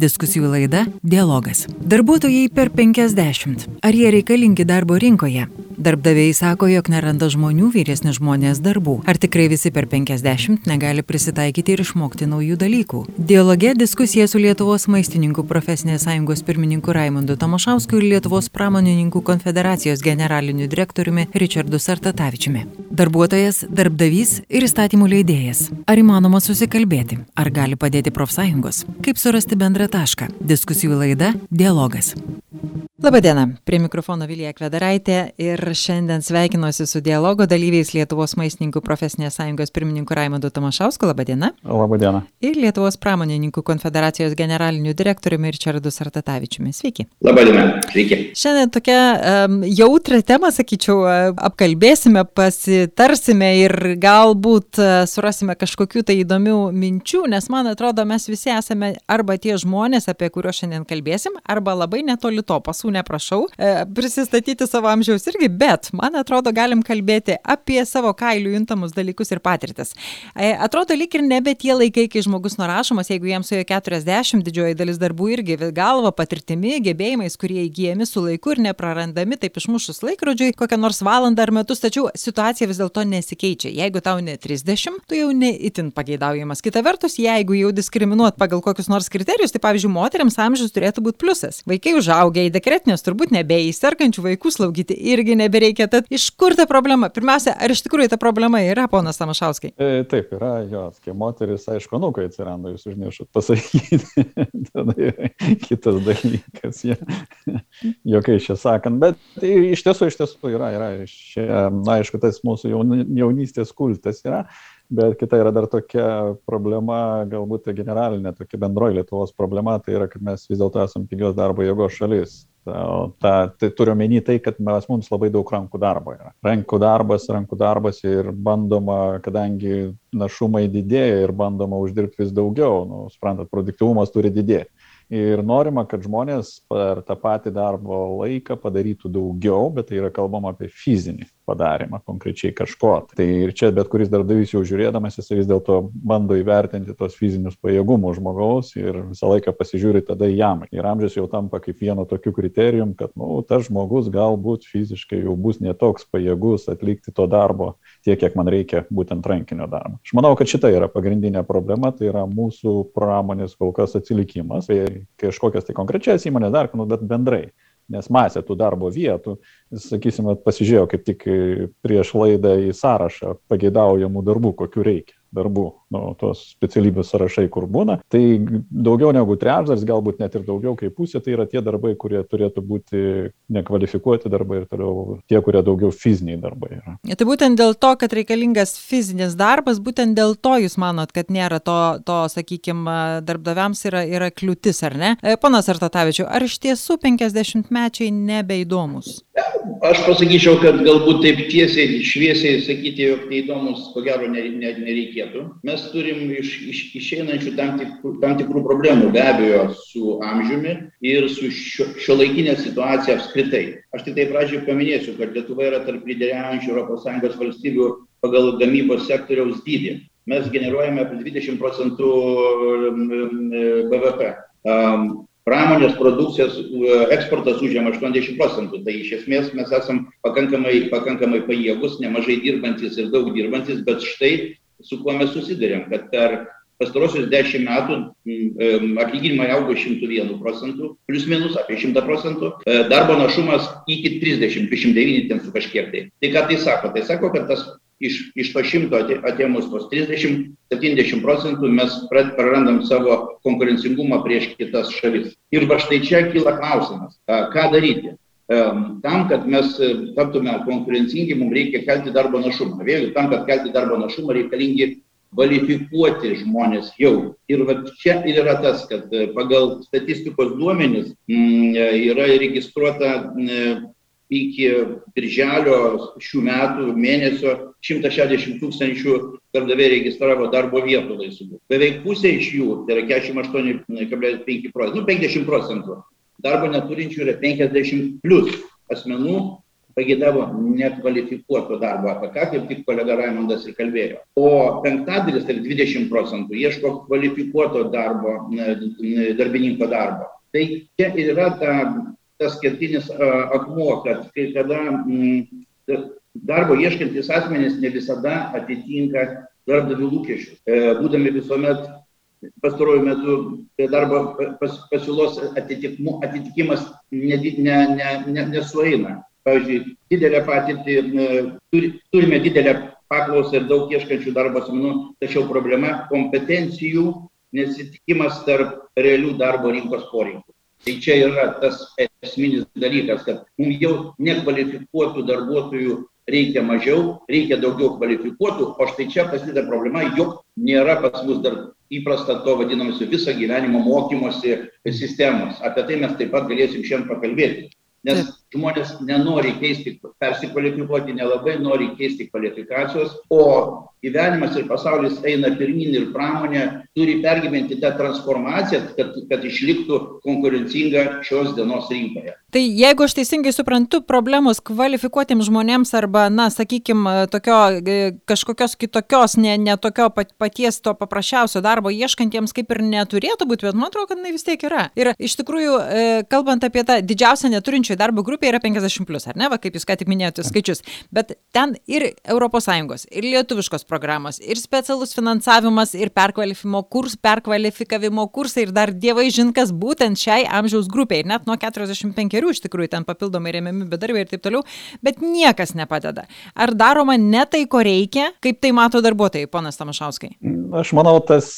Diskusijų laida Dialogas. Darbuotojai per 50. Ar jie reikalingi darbo rinkoje? Darbdaviai sako, jog neranda žmonių vyresni žmonės darbų. Ar tikrai visi per 50 negali prisitaikyti ir išmokti naujų dalykų? Dialoge diskusija su Lietuvos maistininkų profesinės sąjungos pirmininku Raimondu Tamošausku ir Lietuvos pramonininkų konfederacijos generaliniu direktoriumi Richardu Sartatavičiumi. Darbuotojas, darbdavys ir įstatymų leidėjas. Ar įmanoma susikalbėti? Ar gali padėti profsąjungos? Kaip surasti bendrą tašką? Diskusijų laida Dialogas. Labadiena, prie mikrofono Vilija Kvedaraitė ir šiandien sveikinuosi su dialogo dalyviais Lietuvos maistininkų profesinės sąjungos pirmininku Raimondu Tomašausku. Labadiena. Labadiena. Ir Lietuvos pramonininkų konfederacijos generaliniu direktoriumi Richardu Sartatavičiumi. Sveiki. Labadiena. Sveiki. Šiandien tokia um, jautrą temą, sakyčiau, apkalbėsime, pasitarsime ir galbūt uh, surasime kažkokių tai įdomių minčių, nes man atrodo, mes visi esame arba tie žmonės, apie kuriuos šiandien kalbėsim, arba labai netoli to pasų jūsų neprašau e, prisistatyti savo amžiaus irgi, bet man atrodo galim kalbėti apie savo kailių juntamus dalykus ir patirtis. E, atrodo lyg ir nebe tie laikai, kai žmogus nurašomas, jeigu jiems suėjo 40, didžioji dalis darbų irgi galva, patirtimi, gebėjimais, kurie įgyjami su laiku ir neprarandami, taip išmušus laikrodžiui kokią nors valandą ar metus, tačiau situacija vis dėlto nesikeičia. Jeigu tau ne 30, tu jau ne itin pageidaujamas. Kita vertus, jeigu jau diskriminuot pagal kokius nors kriterijus, tai pavyzdžiui, moteriams amžius turėtų būti pliusas. Vaikai užaugę į dekretą nes turbūt nebeįs sergančių vaikų slaugyti irgi nebereikia. Tad iš kur ta problema? Pirmiausia, ar iš tikrųjų ta problema yra, ponas Tamašauskai? E, taip, yra jos, kai moteris, aišku, nu, kai atsiranda, jūs užnešat pasakyti. Tada yra kitas dalykas, ja. jokai čia sakant. Bet tai, iš tiesų, iš tiesų yra, yra. Šia, na, aišku, tas mūsų jaunystės kultas yra. Bet kita yra dar tokia problema, galbūt generalinė, tokia bendroji Lietuvos problema, tai yra, kad mes vis dėlto esame pigios darbo jėgos šalis. Ta, ta, tai turiu menį tai, kad mes, mums labai daug rankų darbo yra. Rankų darbas, rankų darbas ir bandoma, kadangi našumai didėja ir bandoma uždirbti vis daugiau, nu, suprantat, produktivumas turi didėti ir norima, kad žmonės per tą patį darbo laiką padarytų daugiau, bet tai yra kalbama apie fizinį padarymą, konkrečiai kažko. Tai ir čia bet kuris darbdavys jau žiūrėdamas, jis vis dėlto bando įvertinti tos fizinius pajėgumus žmogaus ir visą laiką pasižiūri tada jam. Ir amžius jau tampa kaip vieno tokiu kriterijum, kad, na, nu, tas žmogus galbūt fiziškai jau bus netoks pajėgus atlikti to darbo tiek, kiek man reikia būtent rankinio darbo. Aš manau, kad šita yra pagrindinė problema, tai yra mūsų pramonės kol kas atsilikimas. Tai kažkokias tai konkrečias įmonės dar, nu, bet bendrai. Nes masė tų darbo vietų, sakysim, pasižiūrėjau kaip tik prieš laidą į sąrašą pageidaujamų darbų, kokiu reikia darbų, nu, tos specialybės sąrašai, kur būna. Tai daugiau negu trečdalis, galbūt net ir daugiau kaip pusė, tai yra tie darbai, kurie turėtų būti nekvalifikuoti darbai ir toliau tie, kurie daugiau fiziniai darbai yra. Tai būtent dėl to, kad reikalingas fizinis darbas, būtent dėl to jūs manot, kad nėra to, to sakykime, darbdaviams yra, yra kliūtis, ar ne? E, Panas Artatavičiu, ar iš tiesų 50 mečiai nebeįdomus? Aš pasakyčiau, kad galbūt taip tiesiai, šviesiai sakyti, jog neįdomus, ko gero nereikia reikėtų. Mes turim iš, iš, išeinančių tam tikrų, tam tikrų problemų, be abejo, su amžiumi ir su šio, šio laikinė situacija apskritai. Aš tik tai pradžiai paminėsiu, kad Lietuva yra tarp lyderiaujančių ES valstybių pagal gamybos sektoriaus dydį. Mes generuojame apie 20 procentų BVP. Pramonės produkcijos eksportas užėmė 80 procentų. Tai iš esmės mes esam pakankamai, pakankamai pajėgus, nemažai dirbantis ir daug dirbantis, bet štai su kuo mes susidurėm, kad per pastarosius dešimt metų atlyginimai augo 101 procentų, plius minus apie 100 procentų, e, darbo našumas iki 30, 209 ten su kažkiek tai. Tai ką tai sako? Tai sako, kad tas iš, iš to 100 atėmus tos 30-70 procentų mes prarandam savo konkurencingumą prieš kitas šalis. Ir va štai čia kyla klausimas, ką daryti. Tam, kad mes e, taptume konkurencingi, mums reikia kelti darbo našumą. Vėlgi, tam, kad kelti darbo našumą, reikalingi kvalifikuoti žmonės jau. Ir čia ir yra tas, kad e, pagal statistikos duomenis mm, e, yra registruota iki birželio šių metų mėnesio 160 tūkstančių darbdaviai registravo darbo vietų laisvų. Beveik pusė iš jų, tai yra 48,5 procentų, nu 50 procentų darbo neturinčių yra 50 plus asmenų pagėdavo nekvalifikuoto darbo, apie ką kaip tik kolega Raimondas ir kalbėjo. O penktadalis, tai 20 procentų, ieško kvalifikuoto darbo, darbininko darbo. Tai čia ir yra ta, tas kertinis akmuo, kad kai kada m, darbo ieškantis asmenys ne visada atitinka darbdavių lūkesčius, e, būdami visuomet pastaruoju metu darbo pas, pasiūlos atitikimas ne, ne, ne, ne, nesueina. Pavyzdžiui, didelę patirtį, turi, turime didelę paklausą ir daug ieškančių darbo asmenų, tačiau problema kompetencijų nesitikimas tarp realių darbo rinkos poreikių. Tai čia yra tas esminis dalykas, kad mums jau nekvalifikuotų darbuotojų reikia mažiau, reikia daugiau kvalifikuotų, o štai čia prasideda problema, jog nėra pas mus dar įprasta to vadinamosi visą gyvenimo mokymosi sistemos. Apie tai mes taip pat galėsim šiandien pakalbėti. Nes žmonės nenori keisti, persikvalifikuoti, nelabai nori keisti kvalifikacijos, o gyvenimas ir pasaulis eina pirmin ir pramonė turi pergyventi tą transformaciją, kad, kad išliktų konkurencinga šios dienos rinkoje. Tai jeigu aš teisingai suprantu, problemos kvalifikuotiems žmonėms arba, na, sakykime, tokio, e, kažkokios kitokios, ne, ne tokio paties to paprasčiausio darbo ieškantiems kaip ir neturėtų būti, bet man atrodo, kad jinai vis tiek yra. Ir iš tikrųjų, e, kalbant apie tą didžiausią neturinčių darbo grupę, yra 50, plus, ar ne, va, kaip jūs ką tik minėjote skaičius, bet ten ir ES, ir lietuviškos programos, ir specialus finansavimas, ir perkvalifimo kurs, perkvalifikavimo kursai, ir dar dievai žinkas būtent šiai amžiaus grupiai, net nuo 45 iš tikrųjų ten papildomai remiami bedarbiai ir taip toliau, bet niekas nepadeda. Ar daroma ne tai, ko reikia, kaip tai mato darbuotojai, ponas Tamašauskai? Aš manau, tas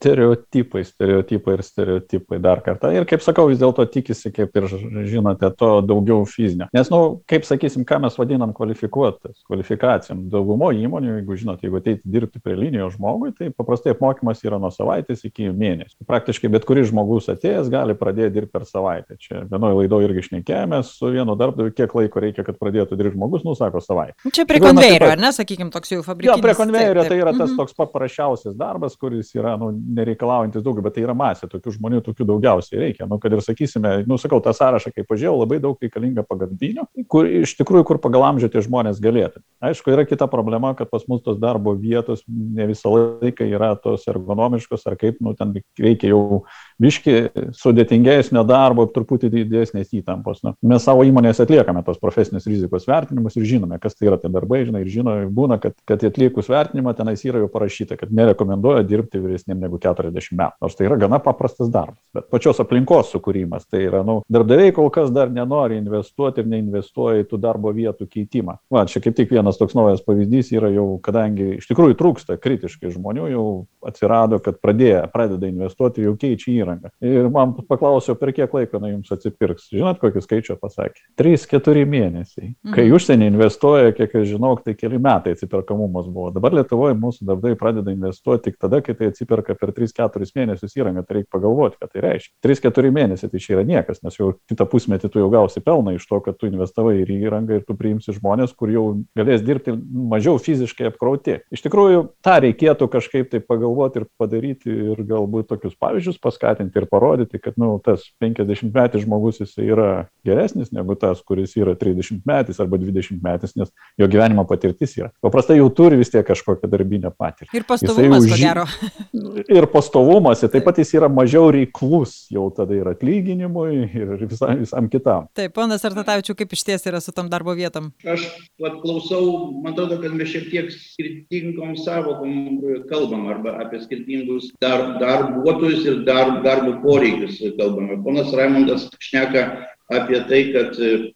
stereotipai, stereotipai ir stereotipai dar kartą. Ir kaip sakau, vis dėlto tikisi, kaip ir žinote, to daugiau fizinio. Nes, na, nu, kaip sakysim, ką mes vadinam kvalifikuotas, kvalifikacijom. Daugumo įmonių, jeigu žinote, jeigu ateiti dirbti prie linijos žmogui, tai paprastai apmokymas yra nuo savaitės iki mėnesio. Praktiškai bet kuris žmogus atėjęs gali pradėti dirbti per savaitę. Čia vienoje laidoje irgi šnekėjome su vienu darbdaviu, kiek laiko reikia, kad pradėtų dirbti žmogus, nusako savaitę. Čia prie konvejerio, ar ne, sakykime, toks jau fabrikas. Jo, prie konvejerio tai yra tas mhm. toks paprasčiausias darbas, kuris yra, nu, nereikalaujantis daugiau, bet tai yra masė, tokių žmonių, tokių daugiausiai reikia. Nu, kad ir sakysime, nu, sakau, tą sąrašą, kaip pažiūrėjau, labai daug reikalinga pagalbinio, kur iš tikrųjų, kur pagal amžių tie žmonės galėtų. Aišku, yra kita problema, kad pas mus tos darbo vietos ne visą laiką yra tos ergonomiškos, ar kaip, nu, ten reikia jau biški sudėtingesnio darbo, truputį didesnės įtampos. Nu, mes savo įmonės atliekame tos profesinės rizikos vertinimus ir žinome, kas tai yra tie darbai, žinai, ir žino, būna, kad, kad atliekus vertinimą tenais yra jau parašyta, kad nerekomenduoja dirbti vyresniem negu 40 metų. Nors tai yra gana paprastas darbas. Bet pačios aplinkos sukūrimas, tai yra, nu, darbdaviai kol kas dar nenori investuoti ir neinvestuoja į tų darbo vietų keitimą. Va, čia kaip tik vienas toks naujas pavyzdys yra jau, kadangi iš tikrųjų trūksta kritiškai žmonių, jau atsirado, kad pradėjo, pradeda investuoti, jau keičia įrangą įrangą. Ir man paklausiau, per kiek laiko jinai jums atsipirks. Žinot, kokį skaičių pasakė? 3-4 mėnesiai. Mhm. Kai užsienį investuoja, kiek aš žinau, tai keli metai atsiperkamumas buvo. Dabar Lietuvoje mūsų darbdai pradeda investuoti tik tada, kai tai atsiperka per 3-4 mėnesius įrangą. Tai reikia pagalvoti, ką tai reiškia. 3-4 mėnesiai tai čia yra niekas, nes jau kitą pusmetį tu jau gausi pelną iš to, kad tu investavai ir į įrangą ir tu priimsi žmonės, kur jau galės dirbti mažiau fiziškai apkrauti. Iš tikrųjų, tą reikėtų kažkaip tai pagalvoti ir padaryti ir galbūt tokius pavyzdžius paskatinti paskatinti ir parodyti, kad nu, tas 50 metis žmogus jis yra geresnis negu tas, kuris yra 30 metis arba 20 metis, nes jo gyvenimo patirtis yra. Paprastai jau turi vis tiek kažkokią darbinę patirtį. Ir pastovumas, už... ko gero. Ir pastovumas, ir taip pat jis yra mažiau reiklus jau tada ir atlyginimui, ir visam, visam kitam. Taip, ponas Artatavičiu, kaip iš ties yra su tom darbo vietom? Aš vat, klausau, man atrodo, kad mes šiek tiek skirtingom savokom kalbam arba apie skirtingus dar, darbuotojus ir dar, darbo poreikius kalbame. Ponas Raimondas šneka apie tai, kad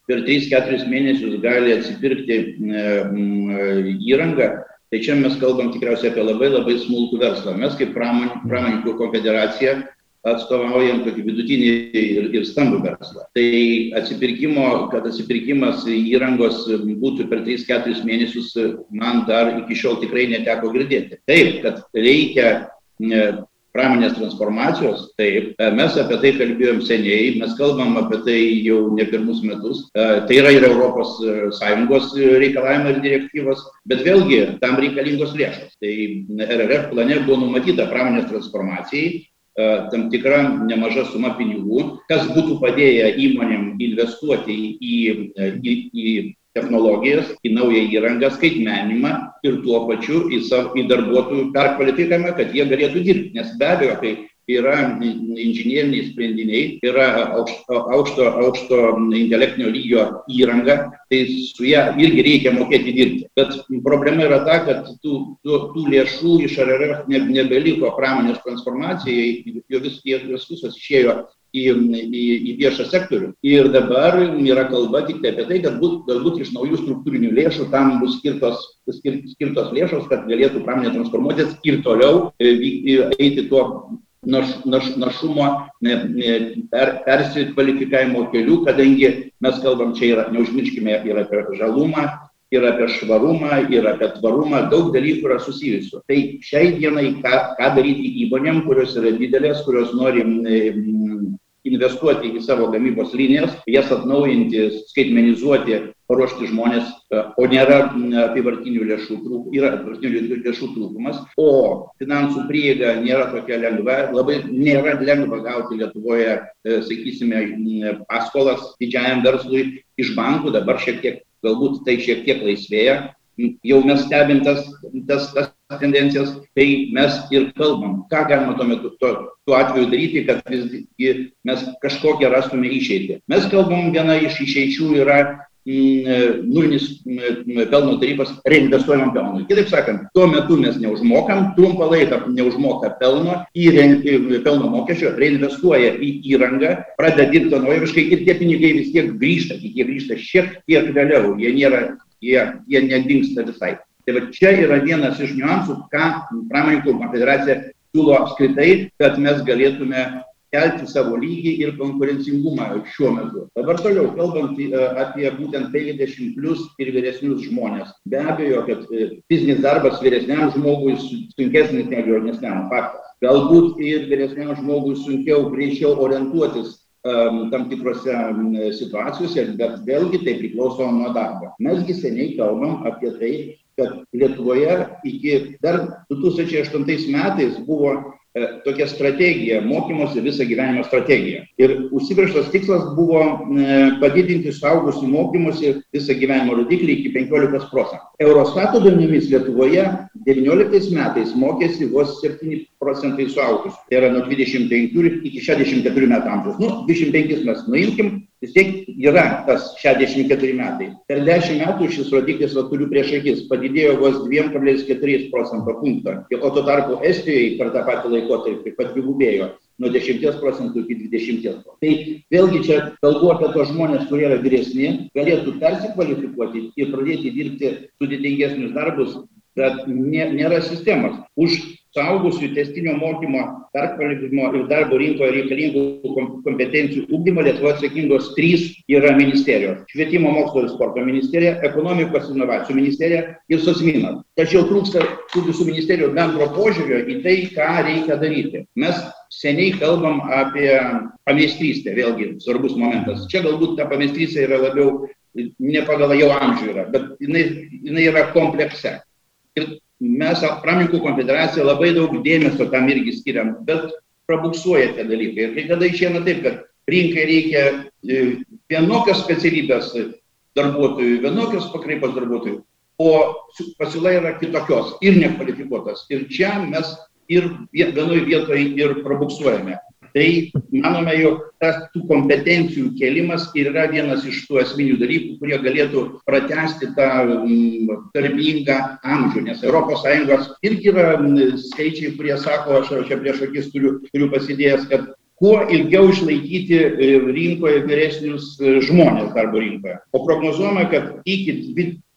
per 3-4 mėnesius gali atsipirkti įrangą. Tai čia mes kalbam tikriausiai apie labai labai smulkų verslą. Mes kaip pramoninkų konfederacija atstovaujam tokį vidutinį ir, ir stambų verslą. Tai atsipirkimo, kad atsipirkimas įrangos būtų per 3-4 mėnesius, man dar iki šiol tikrai neteko girdėti. Taip, kad reikia pramonės transformacijos, taip, e, mes apie tai kalbėjom seniai, mes kalbam apie tai jau ne pirmus metus, e, tai yra ir Europos e, reikalavimai ir direktyvos, bet vėlgi tam reikalingos lėšos. Tai RRF plane buvo numatyta pramonės transformacijai, tam tikra nemaža suma pinigų, kas būtų padėję įmonėm investuoti į, į, į technologijas, į naują įrangą, skaitmenimą ir tuo pačiu į, savo, į darbuotojų perkvalifikavimą, kad jie galėtų dirbti. Nes be abejo, kai yra inžinieriniai sprendiniai, yra aukšto, aukšto, aukšto intelektinio lygio įranga, tai su ją irgi reikia mokėti dirbti. Bet problema yra ta, kad tų, tų, tų lėšų iš RRF nebeliko pramonės transformacijai, jos vis, visos išėjo į, į, į viešą sektorių. Ir dabar yra kalba tik tai apie tai, kad būt, galbūt iš naujų struktūrinių lėšų tam bus skirtos, skir, skirtos lėšos, kad galėtų pramonė transformuotis ir toliau e, eiti tuo naš, naš, našumo per, persikvalifikavimo kelių, kadangi mes kalbam čia yra, neužmirškime, ir apie žalumą, ir apie švarumą, ir apie tvarumą, daug dalykų yra susijusių. Tai šiai dienai ką, ką daryti įmonėm, kurios yra didelės, kurios nori investuoti į savo gamybos linijas, jas atnaujinti, skaitmenizuoti, paruošti žmonės, e, o nėra apivartinių lėšų, trūk, yra apivartinių lėšų trūkumas, o finansų prieiga nėra tokia lengva, labai nėra lengva gauti Lietuvoje, e, sakysime, paskolas didžiajam verslui iš bankų, dabar šiek tiek, galbūt tai šiek tiek laisvėja, jau mes stebim tas, tas, tas tendencijas, tai mes ir kalbam, ką galima tuo metu, tuo, tuo atveju daryti, kad visgi mes kažkokią rastume išeitį. Mes kalbam, viena iš išeičių yra mm, nulinis mm, pelno tarifas reinvestuojamam pelnui. Kitaip sakant, tuo metu mes neužmokam, trumpą laiką neužmoka pelno, į pelno mokesčio reinvestuoja į įrangą, pradeda dirbti naujoviškai ir tie pinigai vis tiek grįžta, tik jie grįžta šiek tiek vėliau, jie nėra, jie, jie nedingsta visai. Tai va čia yra vienas iš niuansų, ką pramoninkų konfederacija siūlo apskritai, kad mes galėtume kelti savo lygį ir konkurencingumą šiuo metu. Dabar toliau, kalbant e, apie būtent 50 plus ir vyresnius žmonės. Be abejo, kad e, fizinis darbas vyresniam žmogui sunkesnis negu jaunesniam faktas. Galbūt ir vyresniam žmogui sunkiau, greičiau orientuotis tam tikrose um, situacijose, bet vėlgi tai priklauso nuo darbo. Mesgi seniai kalbam apie tai, kad Lietuvoje iki dar 2008 metais buvo tokia strategija, mokymosi visą gyvenimo strategija. Ir užsibrieštas tikslas buvo e, padidinti suaugusių mokymosi visą gyvenimo rodiklį iki 15 procentų. Eurostato duomenimis Lietuvoje 19 metais mokėsi vos 7 procentai suaugusių. Tai yra nuo 25 iki 64 metų amžiaus. Nu, 25 mes nuimkim, vis tiek yra tas 64 metai. Per 10 metų šis rodiklis, va turiu prieš akis, padidėjo vos 2,4 procento punktą. O tuo tarpu Estijoje per tą patį laikotarpį padvigubėjo nuo 10 procentų iki 20 procentų. Tai vėlgi čia kalbu apie tos žmonės, kurie yra vyresni, galėtų persikvalifikuoti ir pradėti dirbti sudėtingesnius darbus, bet nė, nėra sistemos. Už suaugusių testinio mokymo, perkvalifikavimo ir darbo rinkoje reikalingų kompetencijų ugdymo Lietuvoje atsakingos trys yra ministerijos - švietimo mokslo ir sporto ministerija, ekonomikos inovacijų ministerija ir sosminas. Tačiau trūksta tų visų ministerijų bendro požiūrio į tai, ką reikia daryti. Mes seniai kalbam apie pameistrystę, vėlgi svarbus momentas. Čia galbūt ta pameistrystė yra labiau ne pagal jau amžių yra, bet jinai, jinai yra komplekse. Ir mes pramoninkų konfederacija labai daug dėmesio tam irgi skiriam, bet prabuksuoja tie dalykai. Ir kai kada išėna taip, kad rinkai reikia e, vienokios specialybės darbuotojų, vienokios pakraipos darbuotojų, o pasiūla yra kitokios ir nekvalifikuotas. Ir čia mes ir vienoje vietoje ir prabuksuojame. Tai manome, jog tas tų kompetencijų kėlimas yra vienas iš tų esminių dalykų, kurie galėtų pratesti tą darbingą amžių, nes ES irgi yra skaičiai, kurie sako, aš čia prieš akis turiu, turiu pasidėjęs, kad kuo ilgiau išlaikyti e, rinkoje vyresnius e, žmonės darbo rinkoje. O prognozuojama, kad iki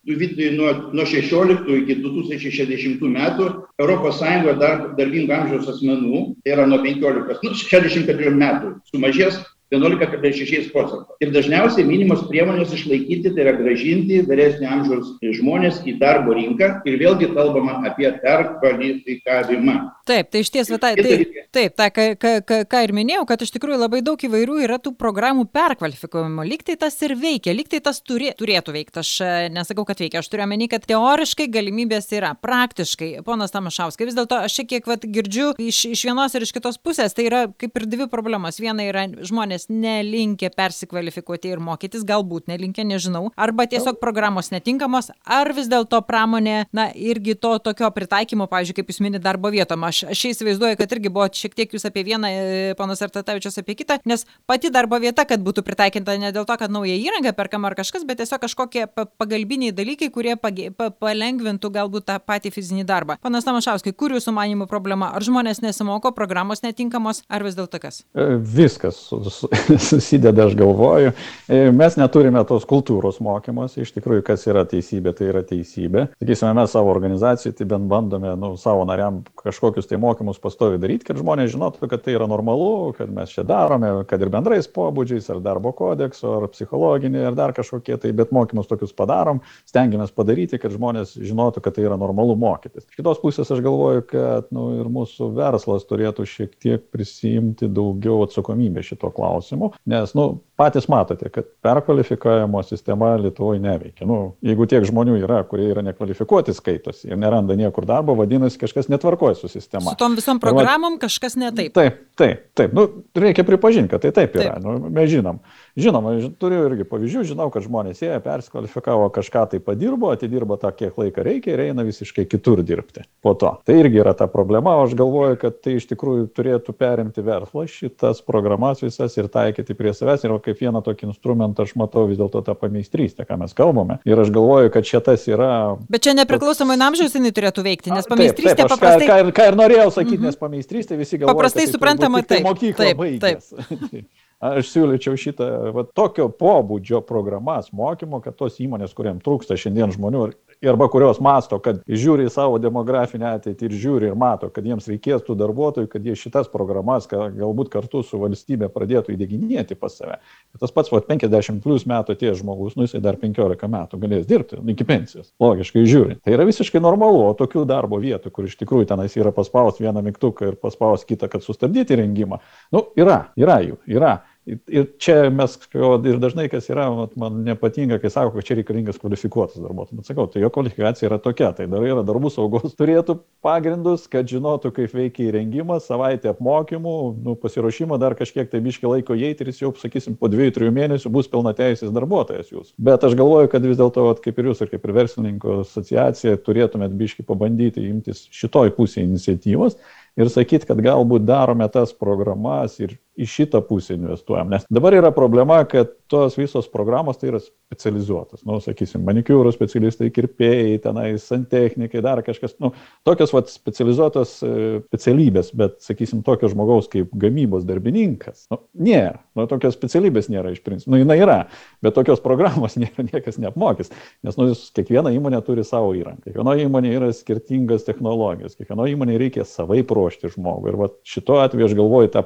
nuo, nuo 16 iki 2060 metų ES dar, darbingo amžiaus asmenų, tai yra nuo 15, nu, 64 metų, sumažės 11,6 procentų. Ir dažniausiai minimos priemonės išlaikyti, tai yra gražinti vyresnio amžiaus žmonės į darbo rinką ir vėlgi kalbama apie perkvalifikavimą. Taip, tai iš ties, tai, tai, taip, tai, ką, ką, ką ir minėjau, kad iš tikrųjų labai daug įvairių yra tų programų perkvalifikavimo. Lygtai tas ir veikia, lygtai tas turė, turėtų veikti. Aš e, nesakau, kad veikia, aš turiu omeny, kad teoriškai galimybės yra, praktiškai. Ponas Tamašauskai, vis dėlto aš šiek tiek vat, girdžiu iš, iš vienos ir iš kitos pusės, tai yra kaip ir dvi problemos. Viena yra žmonės žmonės nelinkę persikvalifikuoti ir mokytis, galbūt nelinkę, nežinau, arba tiesiog programos netinkamos, ar vis dėlto pramonė, na, irgi to tokio pritaikymo, pavyzdžiui, kaip jūs minite darbo vietom. Aš, aš įsivaizduoju, kad irgi buvo šiek tiek jūs apie vieną, e, panas Artatavičius apie kitą, nes pati darbo vieta, kad būtų pritaikinta ne dėl to, kad nauja įranga perkama ar kažkas, bet tiesiog kažkokie pagalbiniai dalykai, kurie pagė, pa, palengvintų galbūt tą patį fizinį darbą. Panas Namašauskai, kur jūsų manimų problema? Ar žmonės nesimoko, programos netinkamos, ar vis dėlto kas? E, viskas susideda, aš galvoju. E, mes neturime tos kultūros mokymos, iš tikrųjų, kas yra teisybė, tai yra teisybė. Sakysime, mes savo organizacijai tai bent bandome nu, savo nariam kažkokius tai mokymus pastovi daryti, kad žmonės žinotų, kad tai yra normalu, kad mes čia darome, kad ir bendrais pobūdžiais, ar darbo kodekso, ar psichologinį, ar dar kažkokie tai, bet mokymus tokius padarom, stengiamės padaryti, kad žmonės žinotų, kad tai yra normalu mokytis. Iš kitos pusės aš galvoju, kad nu, ir mūsų verslas turėtų šiek tiek prisijimti daugiau atsakomybės šito klausimu, nes nu, patys matote, kad perkvalifikavimo sistema Lietuvoje neveikia. Nu, jeigu tiek žmonių yra, kurie yra nekvalifikuoti skaitosi ir neranda niekur darbo, vadinasi, kažkas netvarkoja su sistema. Su tom visom programom kažkas ne taip. Taip, taip. Nu, reikia pripažinti, kad tai taip yra. Taip. Nu, mes žinom. Žinoma, turiu irgi pavyzdžių, žinau, kad žmonės jie persikvalifikavo, kažką tai padirbo, atidirbo tą, kiek laiko reikia ir eina visiškai kitur dirbti po to. Tai irgi yra ta problema, o aš galvoju, kad tai iš tikrųjų turėtų perimti verslas šitas programas visas ir taikyti prie savęs. Ir kaip vieną tokį instrumentą aš matau vis dėlto tą pameistrystę, ką mes kalbame. Ir aš galvoju, kad šitas yra. Bet čia nepriklausomai nuo amžiaus jinai turėtų veikti, nes pameistrystė taip, taip, paprastai. Ką, ką, ką ir norėjau sakyti, mm -hmm. nes pameistrystė visi galvoja. Paprastai tai suprantama, tai mokyklą taip, baigęs. taip. Aš siūlyčiau šitą va, tokio pobūdžio programas mokymo, kad tos įmonės, kuriam trūksta šiandien žmonių arba kurios masto, kad žiūri į savo demografinę ateitį ir žiūri ir mato, kad jiems reikės tų darbuotojų, kad jie šitas programas galbūt kartu su valstybė pradėtų įdėginėti pas save. Ir tas pats, va, 50 plus metų tie žmogus, nu jisai dar 15 metų galės dirbti nu, iki pensijos, logiškai žiūri. Tai yra visiškai normalu, o tokių darbo vietų, kur iš tikrųjų tenais yra paspaus vieną mygtuką ir paspaus kitą, kad sustabdyti rengimą, nu yra, yra jų, yra. Ir čia mes, ir dažnai kas yra, man nepatinka, kai sako, kad čia reikalingas kvalifikuotas darbuotojas. Bet sakau, tai jo kvalifikacija yra tokia, tai dar yra darbų saugos turėtų pagrindus, kad žinotų, kaip veikia įrengimas, savaitę apmokymų, nu, pasiruošimo dar kažkiek tai biški laiko įeiti ir jis jau, sakysim, po dviejų, trijų mėnesių bus pilnateisės darbuotojas jūs. Bet aš galvoju, kad vis dėlto, kaip ir jūs, ir kaip ir verslininkų asociacija, turėtumėt biški pabandyti imtis šitoj pusėje iniciatyvos ir sakyti, kad galbūt darome tas programas ir į šitą pusę investuojam. Nes dabar yra problema, kad tos visos programos tai yra specializuotas. Nu, sakysim, manikiūro specialistai, kirpėjai, tenai santechnikai, dar kažkas. Nu, tokios vat, specializuotos e, specialybės, bet, sakysim, tokio žmogaus kaip gamybos darbininkas. Nu, nėra. Nu, tokios specialybės nėra iš principo. Nu, jinai yra, bet tokios programos nėra, niekas neapmokys. Nes nu, kiekviena įmonė turi savo įrangą. Kiekvienoje įmonėje yra skirtingas technologijos. Kiekvienoje įmonėje reikia savai ruošti žmogų. Ir vat, šituo atveju aš galvoju tą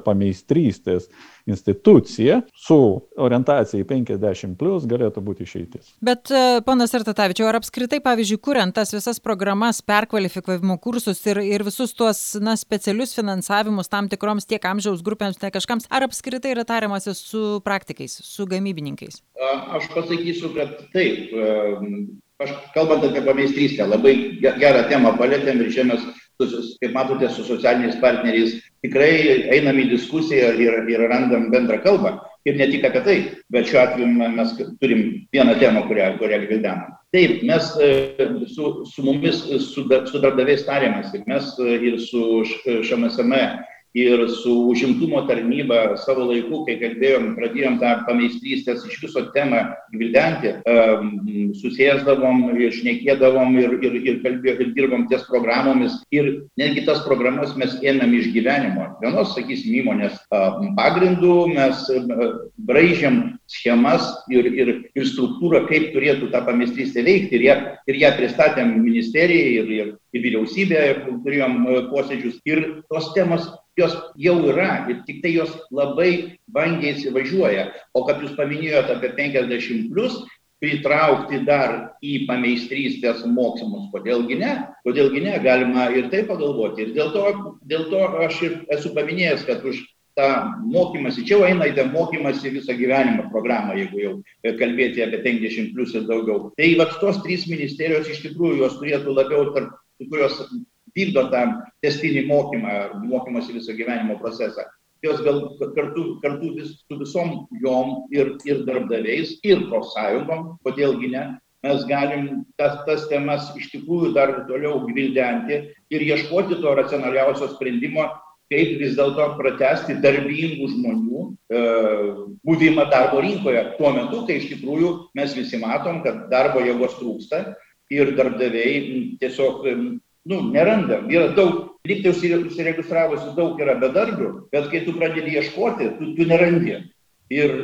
pameistrystės institucija su orientacija į 50 plus galėtų būti išeitis. Bet, e, panas Artatavičiau, ar apskritai, pavyzdžiui, kuriant tas visas programas, perkvalifikavimo kursus ir, ir visus tuos na, specialius finansavimus tam tikroms tiek amžiaus grupėms, tiek kažkams, ar apskritai yra tariamasi su praktikais, su gamybininkais? Aš pasakysiu, kad taip. Aš kalbant apie pameistrystę, labai gerą temą palėtėm ir čia mes kaip matote, su socialiniais partneriais tikrai einam į diskusiją ir, ir randam bendrą kalbą. Ir ne tik apie tai, bet šiuo atveju mes turim vieną temą, kurią, kurią gvildenam. Taip, mes e, su, su mumis, su, su darbdaviais tarėmės mes e, ir su ŠMSM ir su užimtumo tarnyba savo laiku, kai kalbėjom, pradėjom tą pameistrystės iš viso temą gvildenti, susėsdavom, išnekėdavom ir, ir, ir kalbėjom ir dirbom ties programomis. Ir netgi tas programas mes ėmėm iš gyvenimo. Vienos, sakysim, įmonės pagrindų mes braižėm schemas ir, ir, ir struktūrą, kaip turėtų ta pameistrystė veikti. Ir ją, ir ją pristatėm ministerijai ir, ir, ir vyriausybėje, turėjom posėdžius. Ir tos temos jos jau yra ir tiktai jos labai vangiai įsivažiuoja. O kad jūs paminėjote apie 50 plus, pritraukti dar į pameistrystės mokymus, kodėlgi ne, kodėlgi ne, galima ir tai pagalvoti. Ir dėl to, dėl to aš ir esu paminėjęs, kad už tą mokymasi, čia jau eina į tą mokymasi visą gyvenimą programą, jeigu jau kalbėti apie 50 plus ir daugiau. Tai va tos trys ministerijos iš tikrųjų jos turėtų labiau tarp kurios vykdo tą testinį mokymą, mokymosi viso gyvenimo procesą. jos gal kartu, kartu vis, su visom jom ir, ir darbdaviais, ir profsąjungom, kodėlgi ne, mes galim tas, tas temas iš tikrųjų dar toliau gvildenti ir ieškoti to racionaliausio sprendimo, kaip vis dėlto pratesti darbingų žmonių e, buvimą darbo rinkoje. Tuo metu, kai iš tikrųjų mes visi matom, kad darbo jėgos trūksta ir darbdaviai tiesiog nu, neranda. Yra daug, lyg tai užsiregistravusi daug yra bedarbių, bet kai tu pradedi ieškoti, tu, tu nerandi. Ir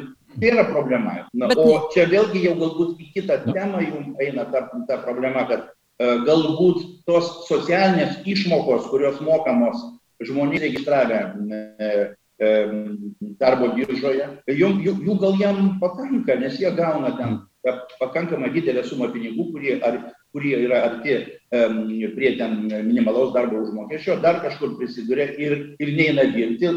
Tai yra problema. Na, Bet... O čia vėlgi jau galbūt į kitą temą jums eina ta, ta problema, kad uh, galbūt tos socialinės išmokos, kurios mokamos žmonės registravę uh, darbo biržoje, jų, jų, jų gal jam pakanka, nes jie gauna ten pakankamai didelę sumą pinigų, kurie, ar, kurie yra arti um, prie ten minimalaus darbo užmokesčio, dar kažkur prisiduria ir, ir neina dirbti,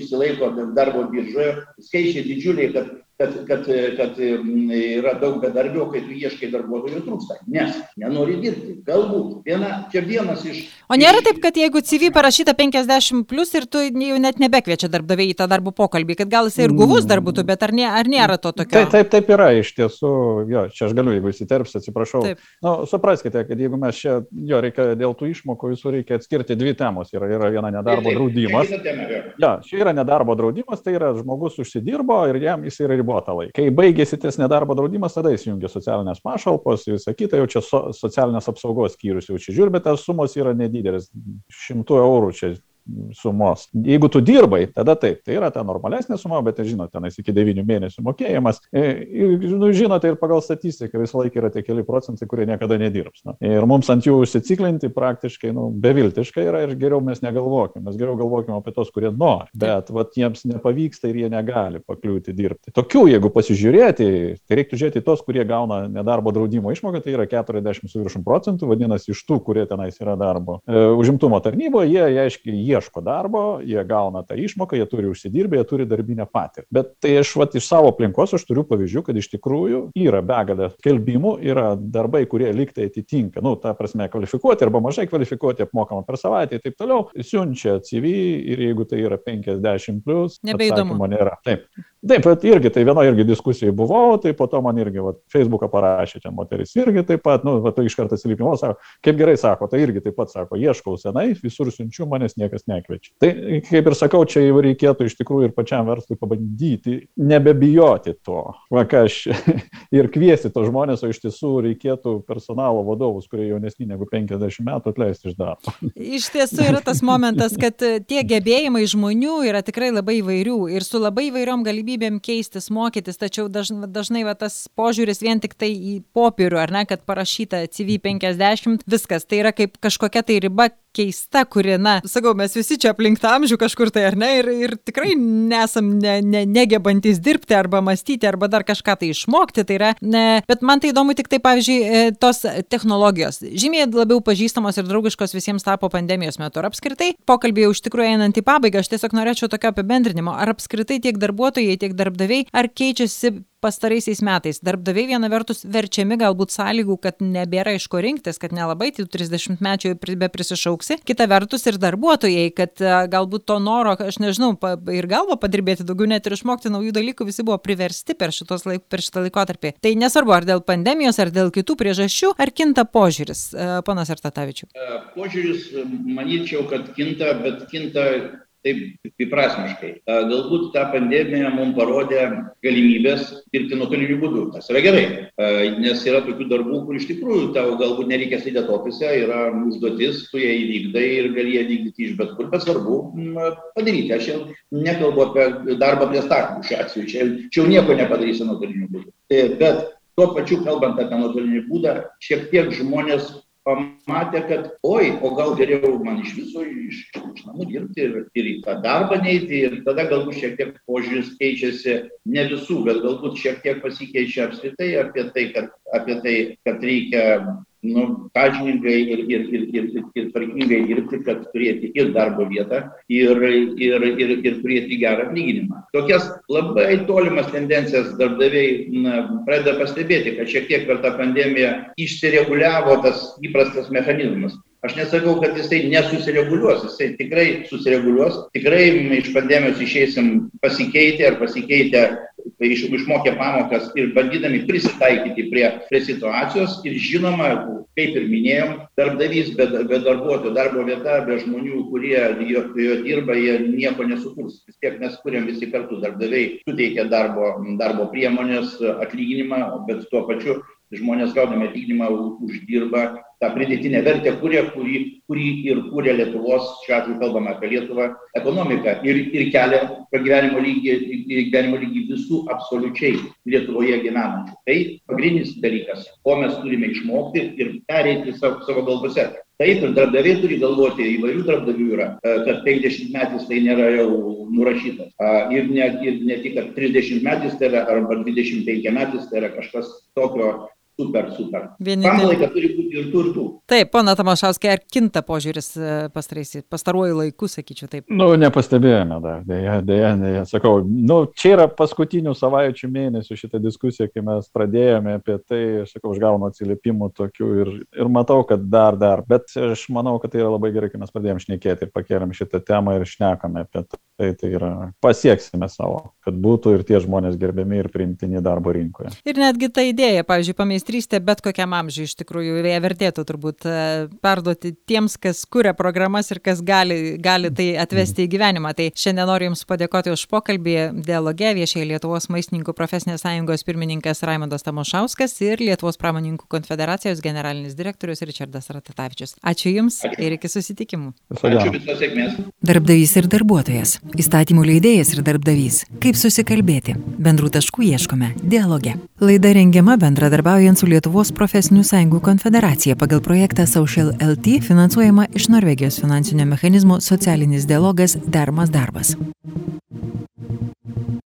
įsilaiko darbo biržoje, skaičiai didžiuliai, kad kad, kad, kad mm, yra daug bedarbių, kai tu ieškai darbuotojų trūksta. Nes nenori dirbti. Galbūt. Viena, čia vienas iš. O nėra taip, kad jeigu CV parašyta 50 plus ir tu jau net nebekviečia darbdaviai į tą darbo pokalbį, kad gal jisai ir guvus dar būtų, bet ar, nė, ar nėra to tokio? Taip, taip, taip yra iš tiesų. Jo, čia aš galiu, jeigu įsiterpsiu, atsiprašau. Taip. Nu, supraskite, kad jeigu mes čia, jo, reikia dėl tų išmokų visų reikia atskirti dvi temos. Yra, yra viena nedarbo taip, draudimas. Ja, čia yra nedarbo draudimas, tai yra žmogus užsidirbo ir jam jis yra ribotą laiką. Kai baigėsi tas nedarbo draudimas, tada įsijungia socialinės pašalpos ir visą kitą, jau čia so, socialinės apsaugos skyrius jau čia žiūri, bet tas sumos yra nedidelis, šimtų eurų čia sumos. Jeigu tu dirbai, tada taip, tai yra ta normalesnė suma, bet žinote, tenais iki 9 mėnesių mokėjimas. E, ir, nu, žinote, ir pagal statistiką visą laiką yra tie keli procentai, kurie niekada nedirbs. Nu. Ir mums ant jų užsiciklinti praktiškai nu, beviltiškai yra ir geriau mes negalvokime, mes geriau galvokime apie tos, kurie nori, bet vat, jiems nepavyksta ir jie negali pakliūti dirbti. Tokių, jeigu pasižiūrėti, tai reiktų žiūrėti tos, kurie gauna nedarbo draudimo išmoką, tai yra 40 su viršum procentų, vadinasi, iš tų, kurie tenais yra darbo. E, užimtumo tarnyboje, jie, aiškiai, jie ieško darbo, jie gauna tą išmoką, jie turi užsidirbę, jie turi darbinę patirtį. Bet tai aš vat, iš savo aplinkos aš turiu pavyzdžių, kad iš tikrųjų yra begalė skelbimų, yra darbai, kurie liktai atitinka, nu, ta prasme, kvalifikuoti arba mažai kvalifikuoti, apmokama per savaitę ir taip toliau, siunčia CV ir jeigu tai yra 50 plus, nebeįdomu. Nėra. Taip. Taip, bet irgi, tai vieno irgi diskusijai buvau, tai po to man irgi, va, Facebooką parašė čia moteris irgi taip pat, nu, va, tai iš karto atsiliepimo sako, kaip gerai sako, tai irgi taip pat sako, ieškau senai, visur siunčiu, manęs niekas nekviečia. Tai kaip ir sakau, čia jau reikėtų iš tikrųjų ir pačiam verslui pabandyti, nebebijoti to, va, ką aš ir kviesti to žmonės, o iš tiesų reikėtų personalo vadovus, kurie jaunesni negu 50 metų atleisti iš darbo. Iš tiesų yra tas momentas, kad tie gebėjimai žmonių yra tikrai labai įvairių ir su labai įvairiom galimybėm galimybėm keistis, mokytis, tačiau dažnai, dažnai va, tas požiūris vien tik tai į popierių, ar ne, kad parašyta CV50, viskas, tai yra kaip kažkokia tai riba keista, kuri, na, sakau, mes visi čia aplink tą amžių kažkur tai, ar ne, ir, ir tikrai nesam ne, ne, negebantis dirbti arba mąstyti, arba dar kažką tai išmokti, tai yra, ne, bet man tai įdomu tik tai, pavyzdžiui, e, tos technologijos. Žymiai labiau pažįstamos ir draugiškos visiems tapo pandemijos metu. Ar apskritai, pokalbį jau iš tikrųjų einant į pabaigą, aš tiesiog norėčiau tokio apibendrinimo, ar apskritai tiek darbuotojai, tiek darbdaviai, ar keičiasi pastaraisiais metais darbdaviai viena vertus verčiami galbūt sąlygų, kad nebėra iš ko rinktis, kad nelabai tų 30 mečių be prisišauksi, kita vertus ir darbuotojai, kad e, galbūt to noro, aš nežinau, ir galvo padirbėti daugiau, net ir išmokti naujų dalykų, visi buvo priversti per, laik, per šitą laikotarpį. Tai nesvarbu, ar dėl pandemijos, ar dėl kitų priežasčių, ar kinta požiūris, e, ponas Artatavičiu. E, požiūris, manyčiau, kad kinta, bet kinta taip dviprasmiškai. Galbūt ta pandemija mums parodė galimybės dirbti nuotoliniu būdu. Tas yra gerai, nes yra tokių darbų, kur iš tikrųjų tau galbūt nereikia sėdėti ofise, yra užduotis, tu ją įvykdai ir gali ją vykdyti iš bet kur, bet svarbu padaryti. Aš jau nekalbu apie darbą prie staklių šiuo atveju, čia, čia jau nieko nepadarysi nuotoliniu būdu. E, bet tuo pačiu, kalbant apie nuotolinį būdą, šiek tiek žmonės pamatė, kad oi, o gal geriau man iš viso iš, iš namų dirbti ir, ir į tą darbą neiti. Ir tada galbūt šiek tiek požiūris keičiasi ne visų, bet galbūt šiek tiek pasikeičia apskritai apie tai, kad, apie tai, kad reikia nu, sąžiningai ir, ir, ir, ir, ir, ir tvarkingai dirbti, kad turėti ir darbo vietą, ir, ir, ir, ir turėti gerą atlyginimą. Tokias labai tolimas tendencijas darbdaviai na, pradeda pastebėti, kad šiek tiek per tą pandemiją išsireguliavo tas įprastas mechanizmas. Aš nesakau, kad jisai nesusireguliuos, jisai tikrai susireguliuos, tikrai iš pandemijos išeisim pasikeitę ar pasikeitę iš, išmokę pamokas ir bandydami prisitaikyti prie, prie situacijos ir žinoma, kaip ir minėjom, darbdavys be, be darbuotojų, darbo vieta, be žmonių, kurie jo, jo dirba, jie nieko nesukurs. Vis tiek mes kuriam visi kartu, darbdaviai suteikia darbo, darbo priemonės, atlyginimą, bet tuo pačiu žmonės gaudami atlyginimą uždirba tą pridėtinę vertę, kurie, kurį, kurį ir kūrė Lietuvos, šiuo atveju kalbame apie Lietuvą, ekonomiką ir, ir kelia pragyvenimo lygį, gyvenimo lygį visų absoliučiai Lietuvoje gyvenančių. Tai pagrindinis dalykas, ko mes turime išmokti ir pereiti savo, savo galvose. Taip, ir darbdaviai turi galvoti, įvairių darbdavių yra, e, kad 50 metais tai nėra jau nurašytas. Ir ne, ir ne tik, kad 30 metais tai yra, arba 25 metais tai yra kažkas tokio super, super. Pamlaika turi būti ir tų ir tų. Taip, pana Tamašauskai, ar kinta požiūris e, pastaruoju laiku, sakyčiau taip? Nu, nepastebėjome dar, dėja, dėja, dėja, sakau, nu, čia yra paskutinių savaičių mėnesių šitą diskusiją, kai mes pradėjome apie tai, aš sakau, aš gaunu atsiliepimų tokių ir, ir matau, kad dar, dar, bet aš manau, kad tai yra labai gerai, kai mes pradėjome šnekėti ir pakėlėm šitą temą ir šnekame apie tai, tai yra pasieksime savo, kad būtų ir tie žmonės gerbiami ir priimtini darbo rinkoje. Ir netgi ta idėja, pavyzdžiui, pameisti meistrystė bet kokiam amžiui iš tikrųjų ją vertėtų turbūt e, perduoti tiems, kas kuria programas ir kas gali, gali tai atvesti į gyvenimą. Tai šiandien noriu Jums padėkoti už pokalbį dialogė viešai Lietuvos maistininkų profesinės sąjungos pirmininkas Raimondas Tamošauskas ir Lietuvos pramoninkų konfederacijos generalinis direktorius Richardas Ratatavičius. Ačiū Jums ir iki susitikimų. Ačiū visos sėkmės. Darbdavys ir darbuotojas. Įstatymų leidėjas ir darbdavys. Kaip susikalbėti? Bendrų taškų ieškome dialoge. Laida rengiama bendradarbiaujant su Lietuvos profesinių sąjungų konfederacija pagal projektą Social LT finansuojama iš Norvegijos finansinio mechanizmo socialinis dialogas Dermas darbas.